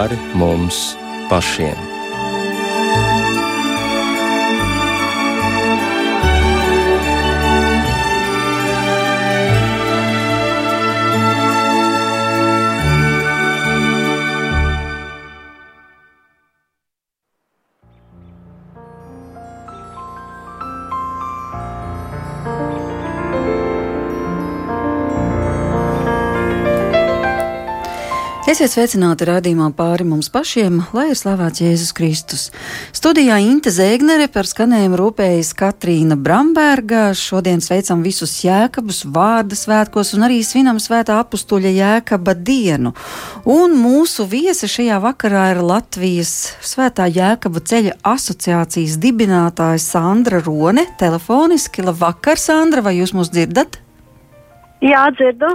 pāri mums pašiem. Esiet sveicināti raidījumā pāri mums pašiem, lai ir slavēts Jēzus Kristus. Studijā Inte Zēgnere par skanējumu rūpējas Katrīna Bramberga. Šodien sveicam visus jēkabus vārda svētkos un arī svinam svētā apustuļa jēkaba dienu. Un mūsu viesi šajā vakarā ir Latvijas svētā jēkaba ceļa asociācijas dibinātāja Sandra Rone. Telefoniski, labvakar, Sandra, vai jūs mūs dzirdat? Jā, dzirdu.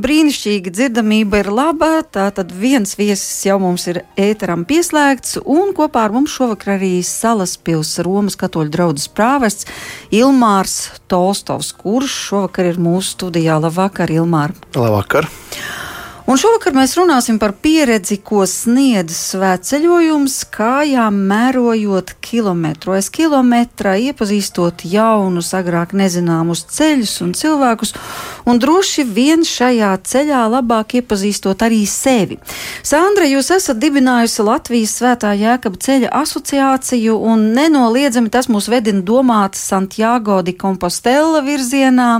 Brīnišķīgi dzirdamība ir laba. Tātad viens viesis jau mums ir ēteram pieslēgts, un kopā ar mums šovakar arī Salaspils Romas katoļu draudzes prāvests Ilmārs Tolstovs, kurš šovakar ir mūsu studijā. Labvakar, Ilmār! Labvakar! Un šovakar mēs runāsim par pieredzi, ko sniedz svētceļojums, kājām mērojot kilometru aiz kilometra, iepazīstot jaunus, agrāk nezināmus ceļus un cilvēkus, un droši vien šajā ceļā labāk iepazīstot arī sevi. Sandra, jūs esat dibinājusi Latvijas Svētā Jēkaba ceļa asociāciju, un nenoliedzami tas mūs vedina domāt Santiago de Compostela virzienā.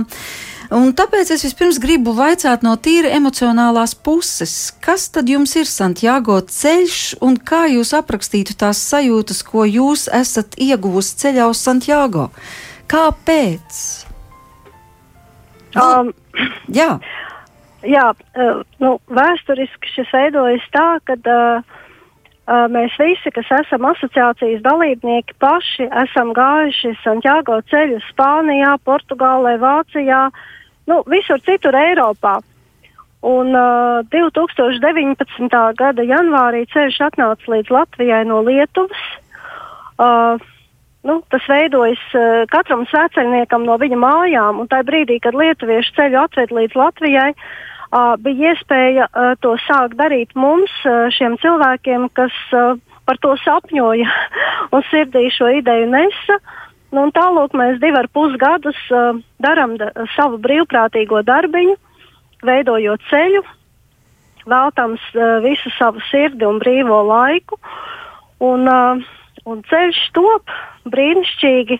Un tāpēc es vispirms gribu vaicāt no tīra emocionālās puses, kas tad jums ir Santiago ceļš un kā jūs aprakstītu tās sajūtas, ko jūs esat ieguvusi ceļā uz Santiago? Kāpēc? Nu, um, jā. Jā, uh, nu, vēsturiski šis veidojas tā, ka uh, uh, mēs visi, kas esam asociācijas dalībnieki, paši esam gājuši Santiago ceļu Spānijā, Portugālē, Vācijā, uh, nu, visur citur Eiropā. Un uh, 2019. gada janvārī ceļš atnāca līdz Latvijai no Lietuvas. Uh, nu, tas veidojas uh, katram sveceļniekam no viņa mājām, un tajā brīdī, kad lietuviešu ceļu atved līdz Latvijai, uh, bija iespēja uh, to sākt darīt mums, uh, šiem cilvēkiem, kas uh, par to sapņoja un sirdī šo ideju nesa. Uh, Nu, tālāk mēs divi ar pus gadus uh, darām da, savu brīvprātīgo darbiņu, veidojot ceļu, veltams uh, visu savu sirdi un brīvo laiku. Un, uh, un ceļš top brīnišķīgi.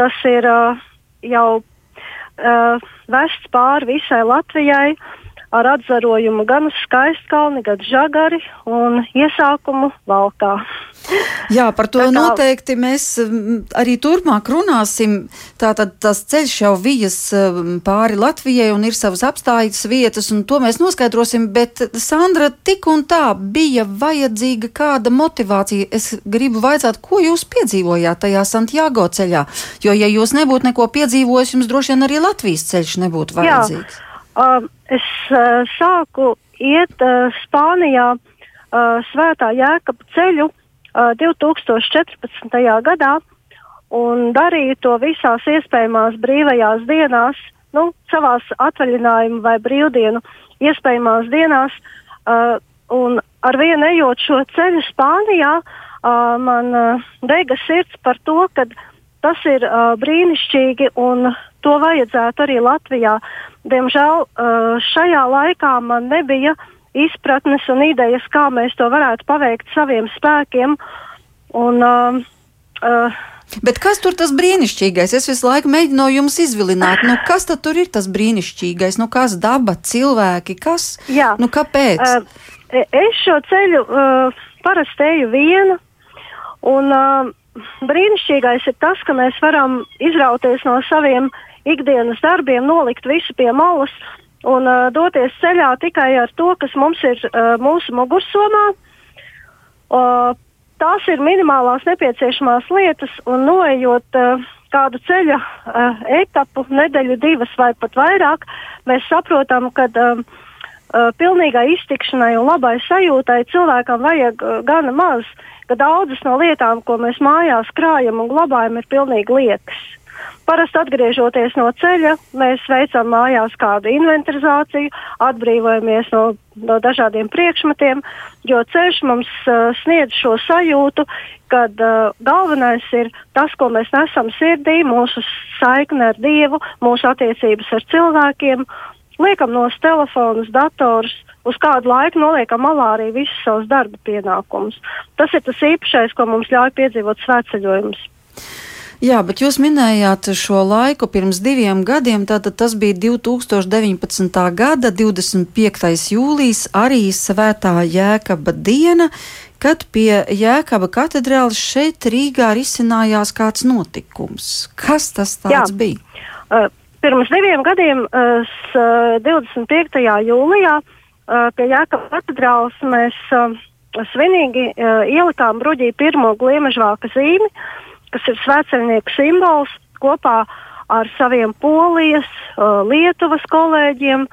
Tas ir uh, jau uh, vests pāri visai Latvijai. Uh, ar atzarojumu gan uz skaistkalni, gan žagari un iesākumu valkā. Jā, par to kā... noteikti mēs arī turpmāk runāsim. Tātad tas ceļš jau vijas pāri Latvijai un ir savas apstājas vietas, un to mēs noskaidrosim, bet Sandra, tik un tā bija vajadzīga kāda motivācija. Es gribu vaicāt, ko jūs piedzīvojāt tajā Santiago ceļā, jo ja jūs nebūtu neko piedzīvojis, jums droši vien arī Latvijas ceļš nebūtu vajadzīgs. Jā. Uh, es uh, sāku iet uh, Spānijā uh, Svētā Jēkaba ceļu uh, 2014. gadā un darīju to visās iespējamās brīvajās dienās, nu, savās atvaļinājuma vai brīvdienu iespējamās dienās. Uh, un ar vienu ejot šo ceļu Spānijā, uh, man uh, dega sirds par to, ka tas ir uh, brīnišķīgi un to vajadzētu arī Latvijā. Diemžēl uh, šajā laikā man nebija izpratnes un idejas, kā mēs to varētu paveikt saviem spēkiem. Un, uh, uh, Bet kas tur tas brīnišķīgais? Es visu laiku mēģinu no jums izvilināt, nu, kas tur ir tas brīnišķīgais, nu, kas daba, cilvēki, kas? Jā, nu, kāpēc? Uh, es šo ceļu uh, parasti eju viena, un uh, brīnišķīgais ir tas, ka mēs varam izrauties no saviem ikdienas darbiem, nolikt visu pie malas un uh, doties ceļā tikai ar to, kas mums ir uh, mūsu mugursomā. Uh, tās ir minimālās nepieciešamās lietas, un noejot uh, kādu ceļa uh, etapu, nedēļu, divas vai pat vairāk, mēs saprotam, ka uh, uh, pilnīgai iztikšanai un labai sajūtai cilvēkam vajag uh, gana maz, ka daudzas no lietām, ko mēs mājās krājam un glabājam, ir pilnīgi liekas. Parasti atgriežoties no ceļa, mēs veicam mājās kādu inventarizāciju, atbrīvojamies no, no dažādiem priekšmetiem, jo ceļš mums uh, sniedz šo sajūtu, kad uh, galvenais ir tas, ko mēs nesam sirdī, mūsu saikne ar Dievu, mūsu attiecības ar cilvēkiem. Liekam nos telefonus, datorus, uz kādu laiku noliekam malā arī visus savus darba pienākumus. Tas ir tas īpašais, ko mums ļauj piedzīvot svētceļojumus. Jā, bet jūs minējāt šo laiku pirms diviem gadiem. Tātad tas bija 2019. gada 25. jūlijas, arī Svētā Jēkaba diena, kad pie Jēkaba katedrāles šeit Rīgā risinājās kāds notikums. Kas tas tāds Jā. bija? Uh, pirms diviem gadiem, uh, 25. jūlijā, uh, pie Jēkaba katedrāles mēs svinīgi ielikām bruģī pirmo gliemežvāka zīmi. Uh, kas ir svētceļnieku simbols, kopā ar saviem polijas, uh, Lietuvas kolēģiem,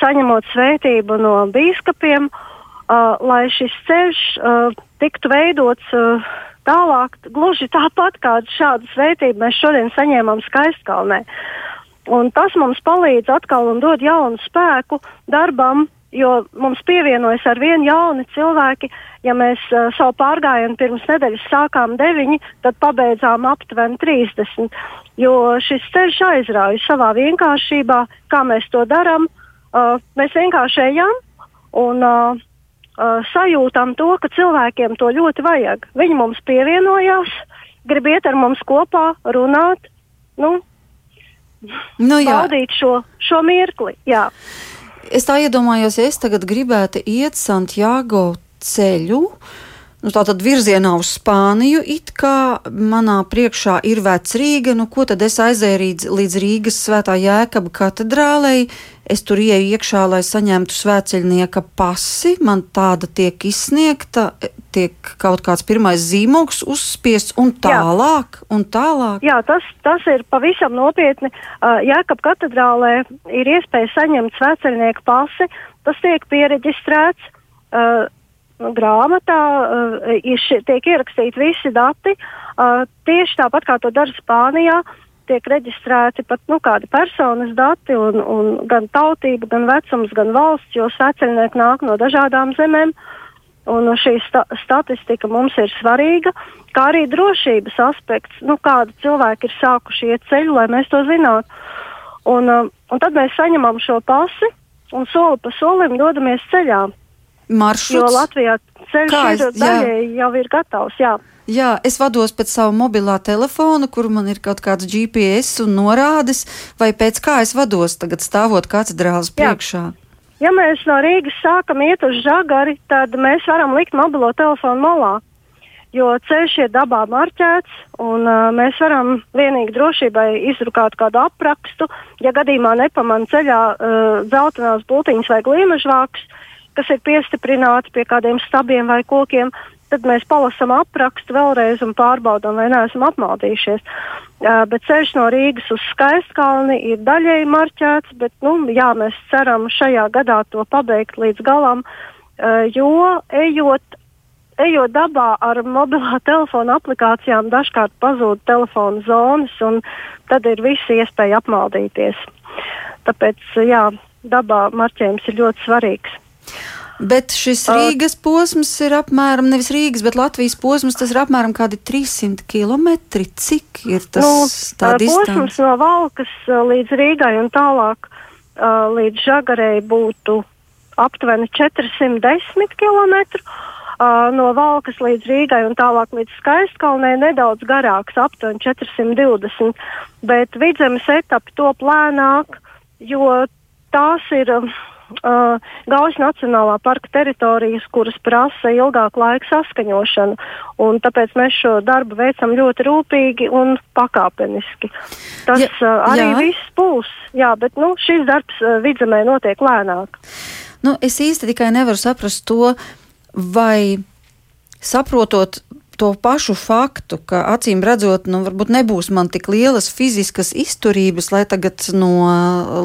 saņemot svētību no biskupiem, uh, lai šis ceļš uh, tiktu veidots uh, tālāk, gluži tāpat kā šādu svētību mēs šodien saņēmām Skaistkalnē. Un tas mums palīdz atkal un dod jaunu spēku darbam, jo mums pievienojas ar vienu jauni cilvēki. Ja mēs uh, savu pārgājienu pirms nedēļas sākām deviņi, tad pabeidzām aptuveni 30. Jo šis ceļš aizrauja savā vienkāršībā, kā mēs to darām. Uh, mēs vienkārši ejam un uh, uh, sajūtam to, ka cilvēkiem to ļoti vajag. Viņi mums pievienojās, grib iet ar mums kopā, runāt, nu, nu, baudīt šo, šo mirkli. Jā. Es tā iedomājos, ja es tagad gribētu iet Santiago ceļu. Nu, tā tad virzienā uz Spāniju, it kā manā priekšā ir veca Rīga, nu ko tad es aizēju līdz, līdz Rīgas svētā Jēkaba katedrālei, es tur ieju iekšā, lai saņemtu svēceļnieka pasi, man tāda tiek izsniegta, tiek kaut kāds pirmais zīmogs uzspiests un tālāk, Jā. un tālāk. Jā, tas, tas ir pavisam nopietni. Jēkab katedrālē ir iespēja saņemt svēceļnieku pasi, tas tiek piereģistrēts. Uh, grāmatā uh, tiek ierakstīti visi dati, uh, tieši tāpat kā to dara Spānijā. Tiek reģistrēti pat nu, kādi personas dati, un, un gan tautība, gan vecums, gan valsts, jo sveceļnieki nāk no dažādām zemēm. Un šī sta statistika mums ir svarīga, kā arī drošības aspekts, nu, kādi cilvēki ir sākuši iet ceļu, lai mēs to zinātu. Un, uh, un tad mēs saņemam šo pasi un soli pa solim dodamies ceļā maršruts. Jo Latvijā ceļš daļēji jau ir gatavs. Jā. Jā, es vados pēc sava mobilā telefona, kur man ir kaut kāds GPS un norādes, vai pēc kā es vados tagad stāvot katedrāles priekšā. Ja mēs no Rīgas sākam iet uz žagari, tad mēs varam likt mobilo telefonu malā, jo ceļš ir dabā marķēts, un uh, mēs varam vienīgi drošībai izdrukāt kādu aprakstu. Ja gadījumā nepamanā ceļā uh, dzeltenās būtiņas vai gliemežvāks, kas ir piestiprināti pie kādiem stabiem vai kokiem, tad mēs palasām aprakstu vēlreiz un pārbaudām, vai neesam apmaldījušies. Uh, bet ceļš no Rīgas uz Skaistkalni ir daļēji marķēts, bet nu, jā, mēs ceram šajā gadā to pabeigt līdz galam, uh, jo ejot, ejot dabā ar mobilā telefona aplikācijām dažkārt pazūd telefona zonas, un tad ir visi iespēja apmaldīties. Tāpēc, jā, dabā marķējums ir ļoti svarīgs. Bet šis Rīgas posms ir apmēram, nevis Rīgas, bet Latvijas posms, tas ir apmēram kādi 300 km. Cik ir tas nu, tā distance? Posms no Valkas līdz Rīgai un tālāk līdz Žagarei būtu aptuveni 410 km. No Valkas līdz Rīgai un tālāk līdz Skaistkalnei nedaudz garāks, aptuveni 420, bet vidzemes etapi top lēnāk, jo tās ir. Uh, Gaujas Nacionālā parka teritorijas, kuras prasa ilgāku laiku saskaņošanu. Tāpēc mēs šo darbu veicam ļoti rūpīgi un pakāpeniski. Tas ja, uh, arī jā. viss būs, jā, bet nu, šis darbs uh, vidzemē notiek lēnāk. Nu, es īsti tikai nevaru saprast to, vai saprotot to pašu faktu, ka acīm redzot, nu, varbūt nebūs man tik lielas fiziskas izturības, lai tagad no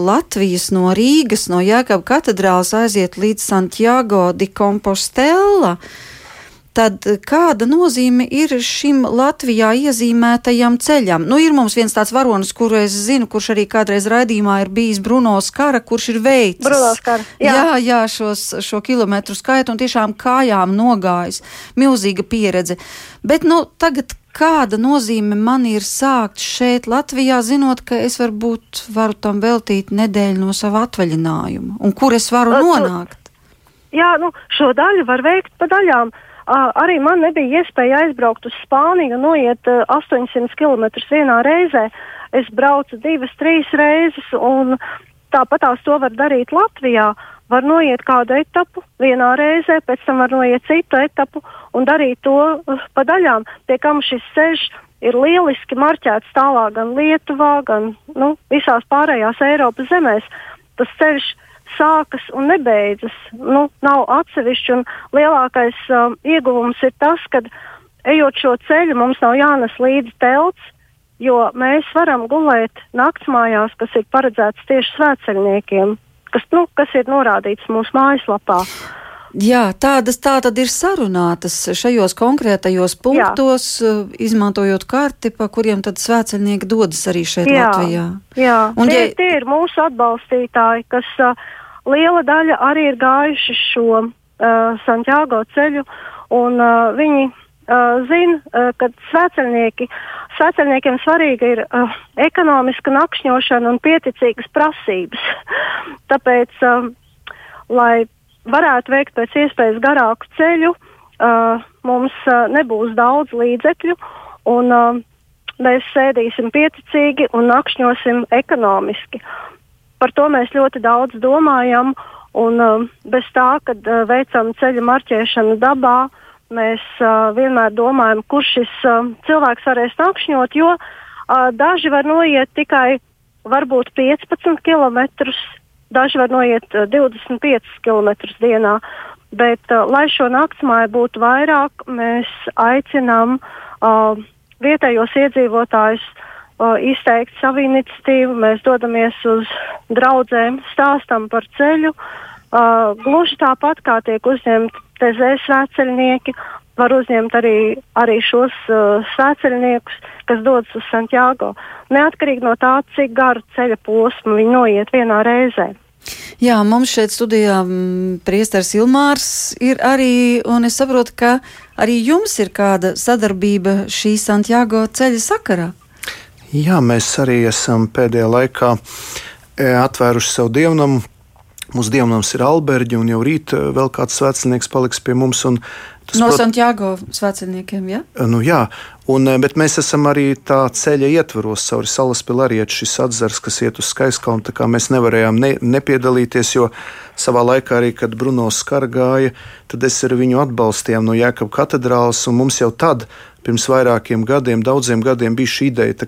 Latvijas, no Rīgas, no Jēkab katedrāls aiziet līdz Santiago di Compostela. Tad kāda nozīme ir šim Latvijā iezīmētajam ceļam? Nu, ir mums viens tāds varonis, kuru es zinu, kurš arī kādreiz raidījumā ir bijis Bruno Skara, kurš ir veicis. Bruno Skara, jā. jā, jā šos, šo kilometru skaitu un tiešām kājām nogājis. Milzīga pieredze. Bet, nu, tagad kāda nozīme man ir sākt šeit, Latvijā, zinot, ka es varbūt varu tam veltīt nedēļu no sava atvaļinājuma, un kur es varu nonākt? Jā, nu, šo daļu var veikt pa daļām. Uh, arī man nebija iespēja aizbraukt uz Spāniju noiet uh, 800 km vienā reizē. Es braucu divas, trīs reizes, un tāpat tās to var darīt Latvijā. Var noiet kādu etapu vienā reizē, pēc tam var noiet citu etapu un darīt to uh, pa daļām. Pie kam šis ceļš ir lieliski marķēts tālāk gan Lietuvā, gan nu, visās pārējās Eiropas zemēs. Tas ceļš ir sākas un nebeidzas. Nu, nav atsevišķi, un lielākais um, ieguvums ir tas, ka ejot šo ceļu, mums nav jānes līdzi telts, jo mēs varam gulēt naktsmājās, kas ir paredzēts tieši svētceļniekiem, kas, nu, kas ir norādīts mūsu mājaslapā. Jā, tādas tā tad ir sarunātas šajos konkrētajos punktos, jā. Uh, izmantojot karti, pa kuriem tad svētceļnieki dodas arī šeit jā, Latvijā. Jā, Un, tie, ja... tie ir mūsu atbalstītāji, kas uh, liela daļa arī ir gājuši šo uh, Santiago ceļu, un uh, viņi uh, zina, uh, ka svētceļnieki, svētceļniekiem svarīga ir uh, ekonomiska nakšņošana un pieticīgas prasības. Tāpēc, uh, lai varētu veikt pēc iespējas garāku ceļu, uh, mums uh, nebūs daudz līdzekļu, un uh, mēs sēdīsim pieticīgi un nakšņosim ekonomiski. Par to mēs ļoti daudz domājam, un uh, bez tā, kad uh, veicam ceļa marķēšanu dabā, mēs uh, vienmēr domājam, kurš šis uh, cilvēks varēs nakšņot, jo uh, daži var noiet tikai varbūt 15 km, daži var noiet uh, 25 km dienā. Bet, uh, lai šo naktsmāju būtu vairāk, mēs aicinām uh, vietējos iedzīvotājus uh, izteikt savu iniciatīvu. Mēs dodamies uz draugiem, stāstam par ceļu. Uh, gluži tāpat kā tiek uzņemti TZ svētceļnieki, var uzņemt arī, arī šos uh, svētceļniekus, kas dodas uz Santiago. Neatkarīgi no tā, cik garu ceļa posmu viņi noiet vienā reizē. Jā, mums šeit studijā priesteris Ilmārs ir arī, un es saprotu, ka arī jums ir kāda sadarbība šī Santiago ceļa sakarā. Jā, mēs arī esam pēdējā laikā e, atvēruši savu dievnamu. Mūsu dievnams ir Alberģi, un jau rīt e, vēl kāds svētceļnieks paliks pie mums. Tas, no prot... Santiago svētceļniekiem, ja? E, nu, jā, un, bet mēs esam arī tā ceļa ietvaros cauri salas pilariet šis atzars, kas iet uz skaiskalnu, tā kā mēs nevarējām ne, nepiedalīties, jo savā laikā arī, kad Bruno skargāja, tad es ar viņu atbalstījām no Jēkab katedrāls, un mums jau tad pirms vairākiem gadiem, daudziem gadiem bija šī ideja.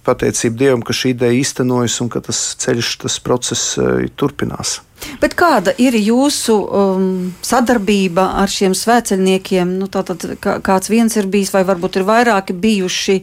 Pateicība Dievam, ka šī ideja īstenojas un ka tas ceļš, tas process uh, turpinās. Bet kāda ir jūsu um, sadarbība ar šiem svēceļniekiem? Nu, tātad, kā, kāds viens ir bijis, vai varbūt ir vairāki bijuši?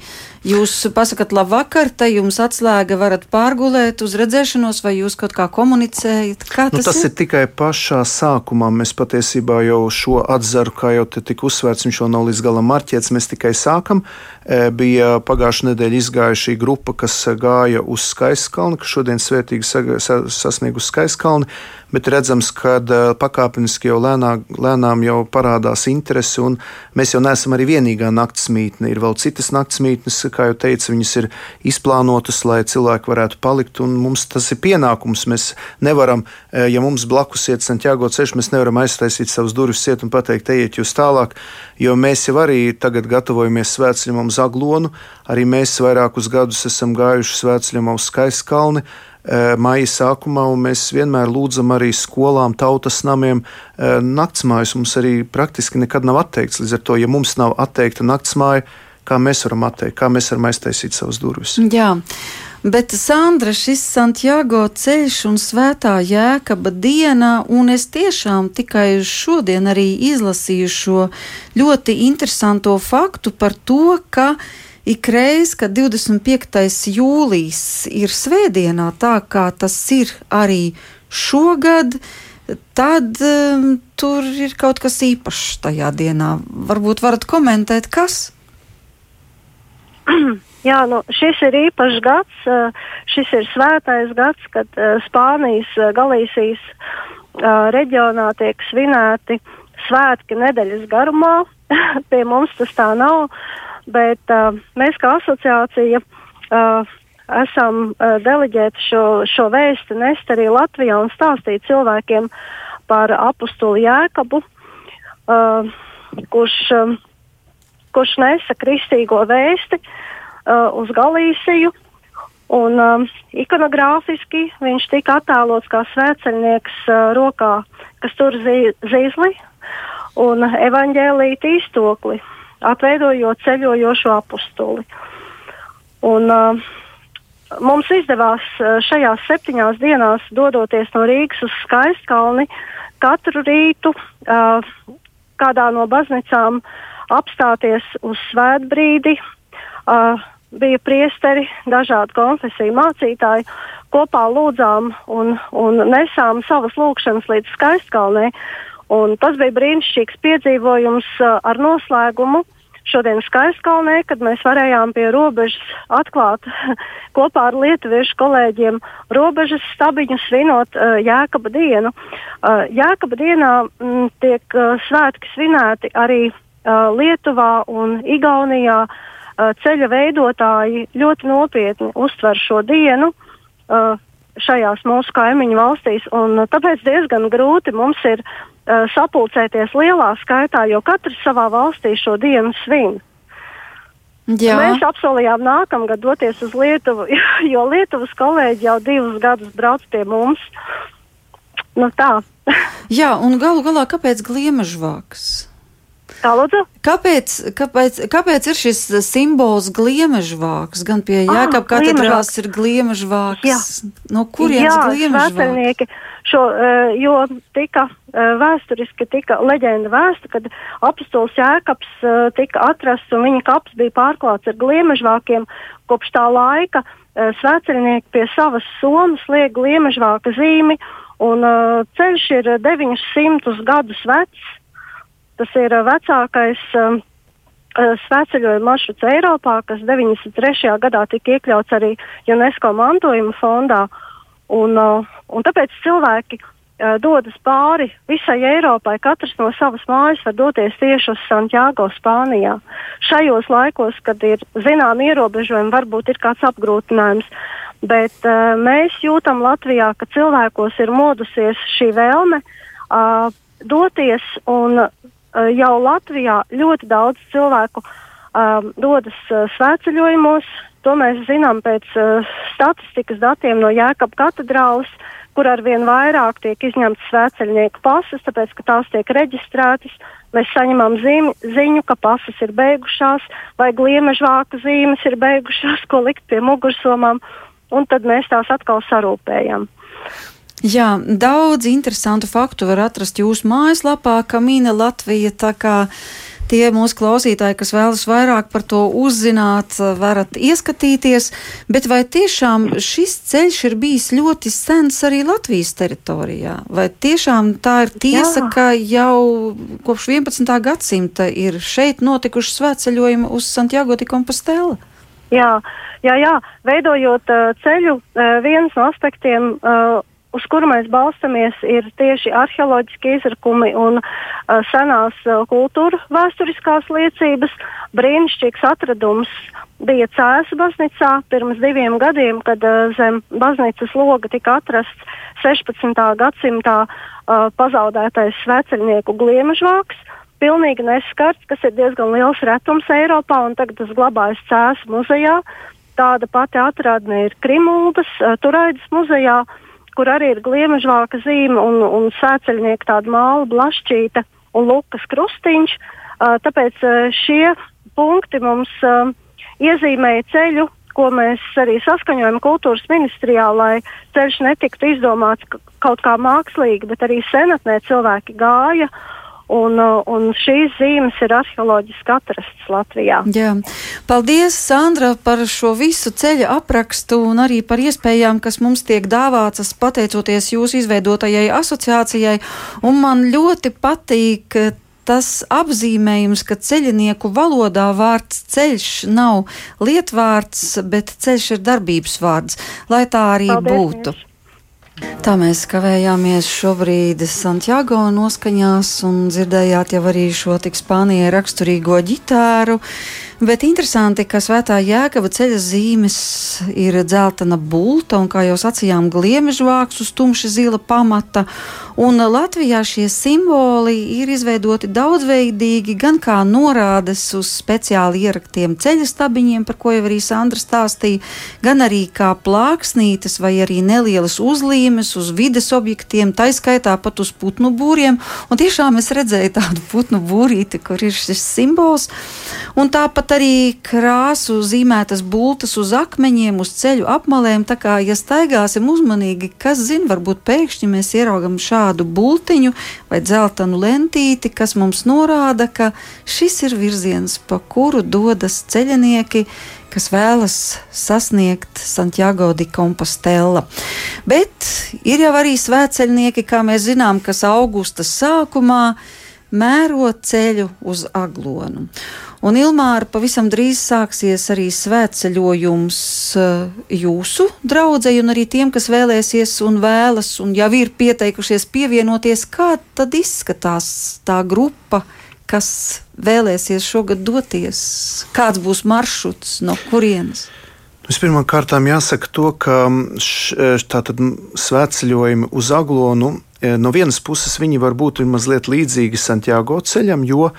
Jūs pasakāt, labi, vakar, te jums atslēga, varat pārgulēt uz redzēšanos, vai jūs kaut kā komunicējat? Kā nu, tas, tas ir? ir tikai pašā sākumā. Mēs patiesībā jau šo atzaru, kā jau te tika uzsvērts, viņš jau nav līdz galam marķēts, mēs tikai sākam. E, bija pagājušā nedēļa izgājušā grupa, kas gāja uz Skaiskalnu, kas šodien svētīgi sasniegusi Skaiskalnu bet redzams, ka pakāpeniski jau lēnā, lēnām jau parādās interese, un mēs jau neesam arī vienīgā naktsmītne. Ir vēl citas naktsmītnes, kā jau teicu, viņas ir izplānotas, lai cilvēki varētu palikt, un mums tas ir pienākums. Mēs nevaram, ja mums blakus iet Santiago ceļš, mēs nevaram aiztaisīt savus durvis ciet un pateikt, ejiet jūs tālāk, jo mēs jau arī tagad gatavojamies svētceļam uz Aglonu, arī mēs vairākus gadus esam gājuši svētceļam uz Skaiskalni. Eh, maija sākumā, un mēs vienmēr lūdzam arī skolām, tautas namiem eh, naktsmājas. Mums arī praktiski nekad nav atteikts. Līdz ar to, ja mums nav atteikta naktsmāja, kā mēs varam atteikt, kā mēs varam aiztaisīt savas durvis. Jā. Bet, Sandra, šis Santiago ceļš un svētā jēkaba diena, un es tiešām tikai šodien arī izlasīju šo ļoti interesanto faktu par to, ka ikreiz, kad 25. jūlijas ir svētdienā, tā kā tas ir arī šogad, tad um, tur ir kaut kas īpašs tajā dienā. Varbūt varat komentēt, kas? Jā, nu, šis ir īpašs gads. Šis ir svētais gads, kad Spānijas Galīsijas reģionā tiek svinēti svētki nedēļas garumā. Pie mums tas tā nav, bet mēs kā asociācija esam deleģēti šo, šo vēstu nest arī Latvijā un stāstīt cilvēkiem par apustuli Jēkabu, kurš, kurš nesa kristīgo vēsti uh, uz Galīsiju. Un um, ikonogrāfiski viņš tika attēlots kā svētceļnieks uh, rokā, kas tur zi zīzli un evaņģēlīti iztokli, atveidojot ceļojošo apustuli. Un, uh, mums izdevās uh, šajās septiņās dienās, dodoties no Rīgas uz Skaistkalni, katru rītu uh, kādā no baznīcām apstāties uz svētbrīdi, uh, bija priesteri, dažādu konfesiju mācītāji, kopā lūdzām un, un nesām savas lūkšanas līdz skaistkalnē. Un tas bija brīnišķīgs piedzīvojums uh, ar noslēgumu šodien Skaistkalnē, kad mēs varējām pie robežas atklāt kopā ar lietuviešu kolēģiem robežas stabiņu svinot uh, Jēkaba dienu. Uh, Jēkaba dienā m, mm, tiek uh, svētki svinēti arī uh, Lietuvā un Igaunijā. Uh, ceļa veidotāji ļoti nopietni uztver šo dienu uh, šajās mūsu kaimiņu valstīs, un uh, tāpēc diezgan grūti mums ir sapulcēties lielā skaitā, jo katrs savā valstī šo dienu svin. Jā. Mēs apsolījām nākamgad doties uz Lietuvu, jo Lietuvas kolēģi jau divus gadus brauc pie mums. Nu tā. Jā, un galu galā kāpēc gliemežvāks? Kā lūdzu? Kāpēc, kāpēc, kāpēc ir šis simbols gliemežvāks? Gan pie ah, Jākapa katedrās ir gliemežvāks. Jā. No kurienes gliemežvāks? Šo, uh, jo tika uh, vēsturiski tika leģenda vēsta, kad apustulis Jēkabs uh, tika atrasts un viņa kaps bija pārklāts ar gliemežvākiem. Kopš tā laika svētceļnieki pie savas somas liek gliemežvāka zīmi un ceļš ir 900 gadus vecs. Tas ir vecākais um, svētceļojuma maršruts Eiropā, kas 93. gadā tika iekļauts arī UNESCO mantojuma fondā. Un, un tāpēc cilvēki dodas pāri visai Eiropai. Katrs no savas mājas var doties tieši uz Santiago, Spānijā. Šajos laikos, kad ir zināmi ierobežojumi, varbūt ir kāds apgrūtinājums. Bet uh, mēs jūtam Latvijā, ka cilvēkos ir modusies šī vēlme uh, doties un jau Latvijā ļoti daudz cilvēku um, dodas uh, svētceļojumos. To mēs zinām pēc uh, statistikas datiem no Jēkab katedrāles, kur arvien vairāk tiek izņemtas svētceļnieku pasas, tāpēc, ka tās tiek reģistrētas. Mēs saņemam zīmi, ziņu, ka pasas ir beigušās, vai gliemežvāka zīmes ir beigušās, ko likt pie mugursomām, un tad mēs tās atkal sarūpējam. Jā, daudz interesantu faktu var atrast jūsu mājaslapā, Kamīna Latvija. Tie mūsu klausītāji, kas vēlas vairāk par to uzzināt, varat ieskatīties. Bet vai tiešām šis ceļš ir bijis ļoti sens arī Latvijas teritorijā? Vai tiešām tā ir tiesa, Jā. ka jau kopš 11. gadsimta ir šeit notikuši svētceļojumi uz Santiago de Compostela? Jā, jā, jā. veidojot uh, ceļu, uh, viens no aspektiem. Uh, uz kuru mēs balstamies, ir tieši arheoloģiski izrakumi un uh, senās uh, kultūra vēsturiskās liecības. Brīnišķīgs atradums bija Cēzu baznīcā pirms diviem gadiem, kad uh, zem baznīcas loga tika atrasts 16. gadsimtā uh, pazaudētais sveceļnieku gliemežvāks. Pilnīgi neskarts, kas ir diezgan liels retums Eiropā, un tagad tas glabājas Cēzu muzejā. Tāda pati atradne ir Krimuldas, Turaidas muzejā. Uh, kur arī ir gliemežvāka zīme un, un sēceļnieka tāda māla blašķīta un lukas krustiņš. Tāpēc šie punkti mums iezīmēja ceļu, ko mēs arī saskaņojam kultūras ministrijā, lai ceļš netiktu izdomāts kaut kā mākslīgi, bet arī senatnē cilvēki gāja uh, un šīs zīmes ir arheoloģiski atrastas Latvijā. Jā. Paldies, Sandra, par šo visu ceļa aprakstu un arī par iespējām, kas mums tiek dāvātas pateicoties jūsu izveidotajai asociācijai. Un man ļoti patīk tas apzīmējums, ka ceļinieku valodā vārds ceļš nav lietvārds, bet ceļš ir darbības vārds, lai tā arī Paldies, būtu. Jums. Tā mēs kavējāmies šobrīd Santiago noskaņās un dzirdējāt jau arī šo tik Spānijai raksturīgo ģitāru. Bet interesanti, ka svētā jēkaba ceļa zīmes ir dzeltena bulta un, kā jau sacījām, gliemežvāks uz tumši zila pamata. Un Latvijā šie simboli ir izveidoti daudzveidīgi, gan kā norādes uz speciāli ieraktiem ceļa stabiņiem, par ko jau arī Sandra stāstīja, gan arī kā plāksnītes vai arī nelielas uzlīmes uz vides objektiem, taiskaitā pat uz putnu būriem. Un tiešām es redzēju tādu putnu būrīti, kur ir šis simbols. Un tāpat Tāpat arī krāsu zīmētas bultas uz akmeņiem, uz ceļu apmalēm. Tā kā, ja staigāsim uzmanīgi, kas zina, varbūt pēkšņi mēs ieraugam šādu bultiņu vai dzeltenu lentīti, kas mums norāda, ka šis ir virziens, pa kuru dodas ceļinieki kas vēlas sasniegt Santiago de Compostela. Bet ir jau arī svētceļnieki, kā mēs zinām, kas augusta sākumā mēro ceļu uz aglonu. Un Ilmāra pavisam drīz sāksies arī svētceļojums eh, jūsu draudzēji un arī tiem, kas vēlēsies un vēlas un jau ir pieteikušies pievienoties. Kā tad izskatās tā grupa, kas vēlēsies šogad doties? Kāds būs maršruts, no kurienes? Vispirmām kārtām jāsaka to, ka tātad svētceļojumi uz Aglonu eh, no vienas puses viņi var būt mazliet līdzīgi Santiago ceļam, jo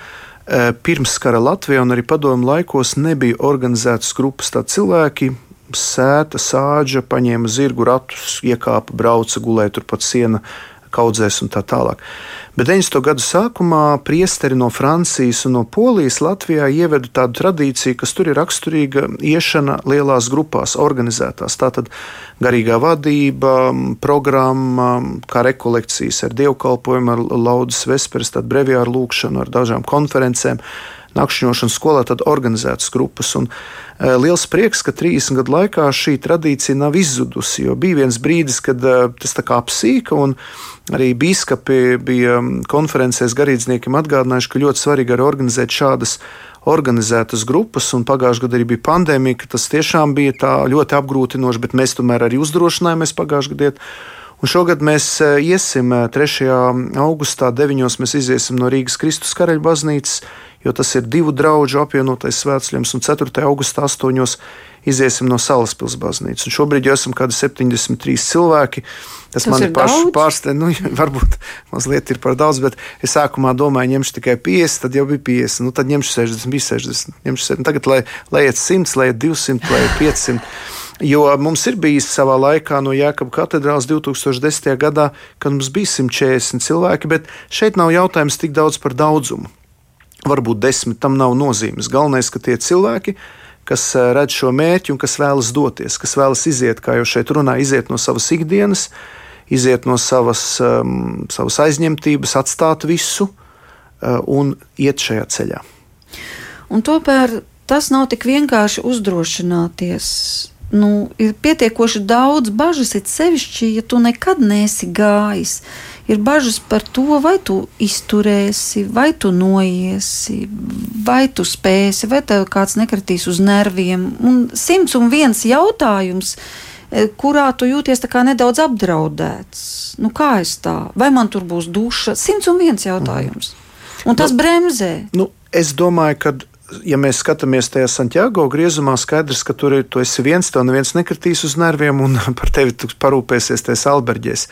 Eh, pirms kara Latvijā un arī padomu laikos nebija organizētas grupas. Tā cilvēki sēta, sāģa, paņēma zirgu ratus, iekāpa, brauca, gulēja turpat siena kaudzēs un tā tālāk. Bet 90. gadu sākumā priesteri no Francijas un no Polijas Latvijā ieveda tādu tradīciju, kas tur ir raksturīga iešana lielās grupās, organizētās. Tātad garīgā vadība, programma, kā rekolekcijas ar dievkalpojumu, ar laudas vesperes, tādu breviāru lūkšanu, ar dažām konferencēm nakšņošanu skolā, organizētas grupas. Un, e, liels prieks, ka 30 gadu laikā šī tradīcija nav izzudusi, bija viens brīdis, kad e, tas tā kā apsīka, un arī biskupi bija konferencēs garīdzniekiem atgādinājuši, ka ļoti svarīgi arī organizēt šādas organizētas grupas, un pagājušajā gadā arī bija pandēmija, ka tas tiešām bija ļoti apgrūtinoši, bet mēs tomēr arī uzdrošinājāmies pagājušajā gadā. Un šogad mēs e, iesim 3. augustā, 9. mēs iesim no Rīgas Kristus karaļa baznīcas jo tas ir divu draugu apvienotais svētceļš, un 4. augustā 8. iziesim no Salaspils baznīcas. Un šobrīd jau esam kādi 73 cilvēki. Tas, tas man pašu pārsteidz, nu, varbūt mazliet ir par daudz, bet es sākumā domāju, ņemšu tikai 50, tad jau bija 50, nu, tad ņemšu 60, bija 60, ņemšu 70. Tagad, lai, lai iet 100, lai iet 200, lai iet 500. Jo mums ir bijis savā laikā no Jēkabas katedrāls 2010. gadā, kad mums bija 140 cilvēki, bet šeit nav jautājums tik daudz par daudzumu varbūt desmit, tam nav nozīmes. Galvenais, ka tie cilvēki, kas eh, redz šo mērķi un kas vēlas doties, kas vēlas iziet, kā jau šeit runā, iziet no savas ikdienas, iziet no savas, um, savas aizņemtības, atstāt visu uh, un iet šajā ceļā. Un tomēr tas nav tik vienkārši uzdrošināties. Nu, ir pietiekoši daudz bažas, it sevišķi, ja tu nekad neesi gājis ir bažas par to, vai tu izturēsi, vai tu noiesi, vai tu spēsi, vai tev kāds nekritīs uz nerviem. Un simts un viens jautājums, e, kurā tu jūties nedaudz apdraudēts. Nu, kā es tā? Vai man tur būs duša? Simts un viens jautājums. Un tas nu, bremzē. Nu, es domāju, ka ja mēs skatāmies tajā Santiago griezumā, skaidrs, ka tur ir tu viens, tev neviens nekritīs uz nerviem un par tevi parūpēsies tajās alberģēs.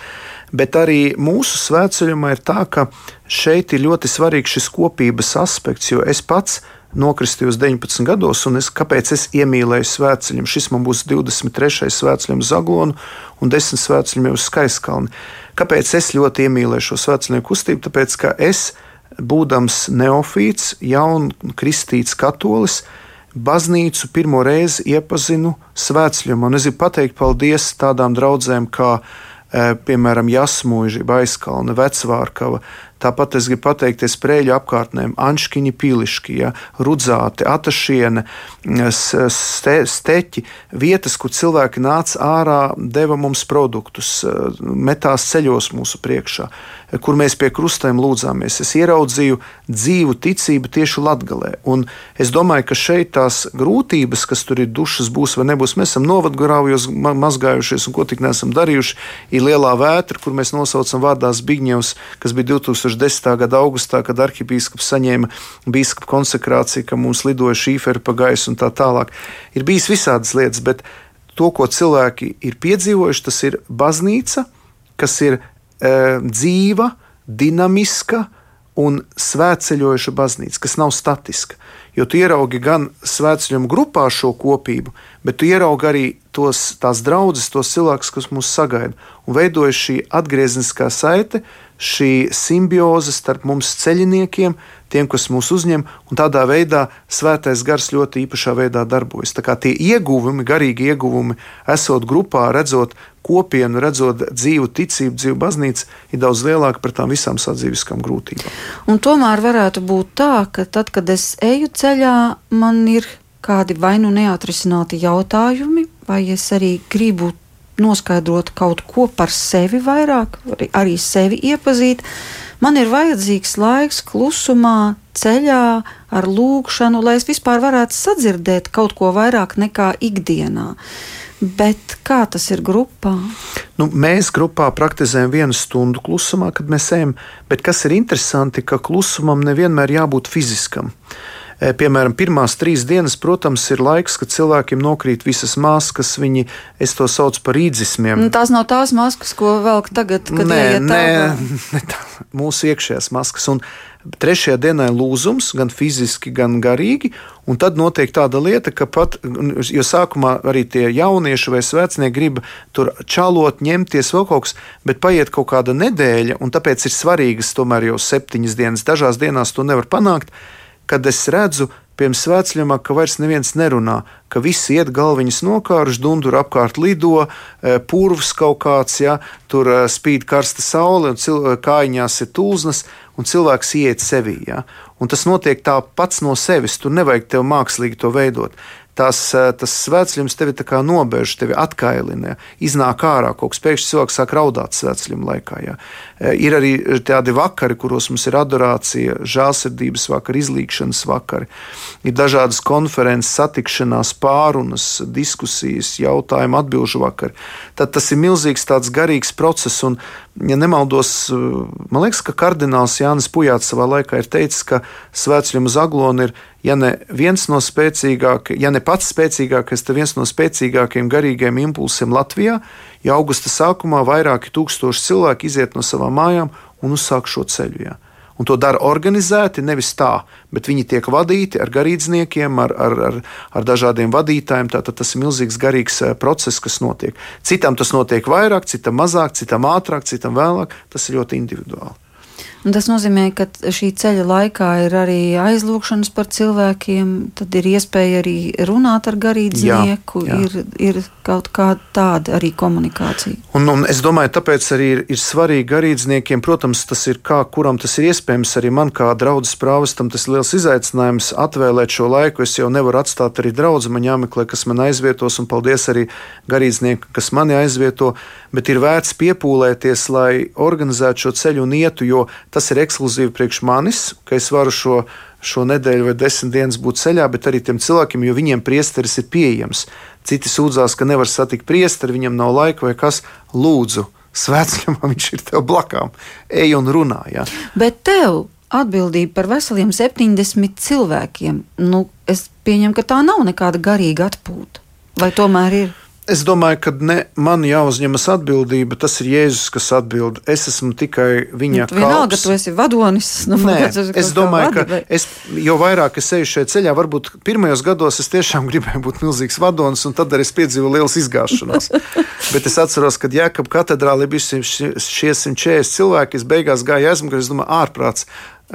Bet arī mūsu svētceļumā ir tā, ka šeit ir ļoti svarīgs šis kopības aspekts, jo es pats nokristījos 19 gados, un es, kāpēc es iemīlēju svētceļiem? Šis man būs 23. svētceļiem Zaglonu un 10 svētceļiem uz Skaiskalni. Kāpēc es ļoti iemīlēju šo svētceļiem kustību? Tāpēc, ka es esmu būdams neofīts, jaunkristīts katolis, baznīcu pirmo reizi iepazinu svētceļumā. Un es gribu pateikt paldies tādām draudzēm kā, e, piemēram, Jasmuģa, Baiskalna, Vecvārkava, Tāpat es gribu pateikties prēļu apkārtnēm, Anškiņa piliški, ja, rudzāti, atašiene, ste, steķi, vietas, kur cilvēki nāca ārā, deva mums produktus, metās ceļos mūsu priekšā kur mēs pie krustēm lūdzāmies. Es ieraudzīju dzīvu ticību tieši Latvijā. Es domāju, ka šeit tās grūtības, kas tur ir dušas, būs vai nebūs. Mēs esam novadgrāvjos mazgājušies un ko tik neesam darījuši. Ir lielā vētra, kur mēs nosaucam vārdā Zbigņevs, kas bija 2010. gada augustā, kad arhibīskaps saņēma biskupa konsekrāciju, ka mums lidoja šīferi pa gaisu un tā tālāk. Ir bijis visādas lietas, bet to, ko cilvēki ir piedzīvojuši, tas ir baznīca, kas ir e, dzīva, dinamiska un svētceļojuša baznīca, kas nav statiska. Jo tu ieraugi gan svētceļojuma grupā šo kopību, bet tu ieraugi arī tos, tās draudzes, tos cilvēkus, kas mūs sagaida. Un veidojas šī atgriezniskā saite, šī simbioze starp mums ceļiniekiem, tiem, kas mūs uzņem, un tādā veidā svētais gars ļoti īpašā veidā darbojas. Tā kā tie ieguvumi, garīgi ieguvumi, esot grupā, redzot kopienu, redzot dzīvu ticību, dzīvu baznīcu, ir daudz lielāka par tām visām sadzīviskām grūtībām. Un tomēr varētu būt tā, ka tad, kad es eju ceļā, man ir kādi vai nu neatrisināti jautājumi, vai es arī gribu noskaidrot kaut ko par sevi vairāk, arī sevi iepazīt. Man ir vajadzīgs laiks klusumā, ceļā, ar lūgšanu, lai es vispār varētu sadzirdēt kaut ko vairāk nekā ikdienā. Bet kā tas ir grupā? Nu, mēs grupā praktizējam vienu stundu klusumā, kad mēs ejam. Bet kas ir interesanti, ka klusumam nevienmēr jābūt fiziskam. E, piemēram, pirmās trīs dienas, protams, ir laiks, kad cilvēkiem nokrīt visas maskas. Viņi, to saucu par īdzismiem. Nu, tās nav tās maskas, ko velk tagad, kad nē, nē, nē, tā, mūsu iekšējās maskas. Un Trešajā dienā ir lūzums, gan fiziski, gan garīgi. Un tad notiek tāda lieta, ka pat, jo sākumā arī tie jaunieši vai vecinieki grib tur čalot, ņemties vēl kaut kas, bet paiet kaut kāda nedēļa, un tāpēc ir svarīgas tomēr jau septiņas dienas. Dažās dienās to nevar panākt, kad es redzu, pirms svētceļiem, ka vairs neviens nerunā, ka visi iet galviņas nokāruši, dundur apkārt lido, e, purvs kaut kāds, ja, tur e, spīd karsta saule, un kājās ir tūznas, un cilvēks iet sevī. Ja. Un tas notiek tā pats no sevis, tur nevajag tev mākslīgi to veidot tās, eh, tas svētceļums tevi nobēž, tevi atkailina, iznāk ārā, kaut kas pēkšņi cilvēks sāk raudāt svētceļuma laikā. Jā. Eh, ir arī tādi vakari, kuros mums ir adorācija, žēlsirdības vakari, izlīkšanas vakari, ir dažādas konferences, satikšanās, pārunas, diskusijas, jautājumu atbilžu vakari. Tad tas ir milzīgs tāds garīgs process, un, ja nemaldos, man liekas, ka kardināls Jānis Pujāts savā laikā ir teicis, ka svētceļuma zaglona ir ja ne viens no spēcīgākajiem, ja ne pats spēcīgākais, tad viens no spēcīgākajiem garīgiem impulsiem Latvijā, ja augusta sākumā vairāki tūkstoši cilvēki iziet no savām mājām un uzsāk šo ceļu. Jā. Un to dara organizēti, nevis tā, bet viņi tiek vadīti ar garīdzniekiem, ar, ar, ar, ar dažādiem vadītājiem. Tātad tas ir milzīgs garīgs eh, process, kas notiek. Citam tas notiek vairāk, citam mazāk, citam ātrāk, citam vēlāk. Tas ir ļoti individuāli. Un tas nozīmē, ka šī ceļa laikā ir arī aizlūgšanas par cilvēkiem, tad ir iespēja arī runāt ar garīdznieku, jā, jā. Ir, ir kaut kāda tāda arī komunikācija. Un, un es domāju, tāpēc arī ir, ir svarīgi garīdzniekiem, protams, tas ir kā kuram tas ir iespējams. Arī man kā draudzes prāvestam tas liels izaicinājums atvēlēt šo laiku. Es jau nevaru atstāt arī draugu, man jāmeklē, kas man aizvietos, un paldies arī garīdznieku, kas mani aizvieto. Bet ir vērts piepūlēties, lai organizētu šo ceļu un ietu, jo Tas ir ekskluzīvi priekš manis, ka es varu šo, šo nedēļu vai desmit dienas būt ceļā, bet arī tiem cilvēkiem, jo viņiem priesteris ir pieejams. Citi sūdzās, ka nevar satikt priesteri, viņam nav laika vai kas. Lūdzu, svētceļā viņš ir tev blakām. Ej un runā. Ja? Bet tev atbildība par veseliem 70 cilvēkiem, nu, es pieņemu, ka tā nav nekāda garīga atpūta. Vai tomēr ir? Es domāju, ka ne man jāuzņemas atbildība. Tas ir Jēzus, kas atbild. Es esmu tikai viņa kalps. Vienalga, tu esi vadonis. Nu, Nē, es domāju, vadi, ka es, jo vairāk es eju šajā ceļā, varbūt pirmajos gados es tiešām gribēju būt milzīgs vadonis, un tad arī es piedzīvoju liels izgāšanos. Bet es atceros, kad Jēkab katedrālē bija šie 140 cilvēki, es beigās gāju aizmugurē, es domāju, ārprāts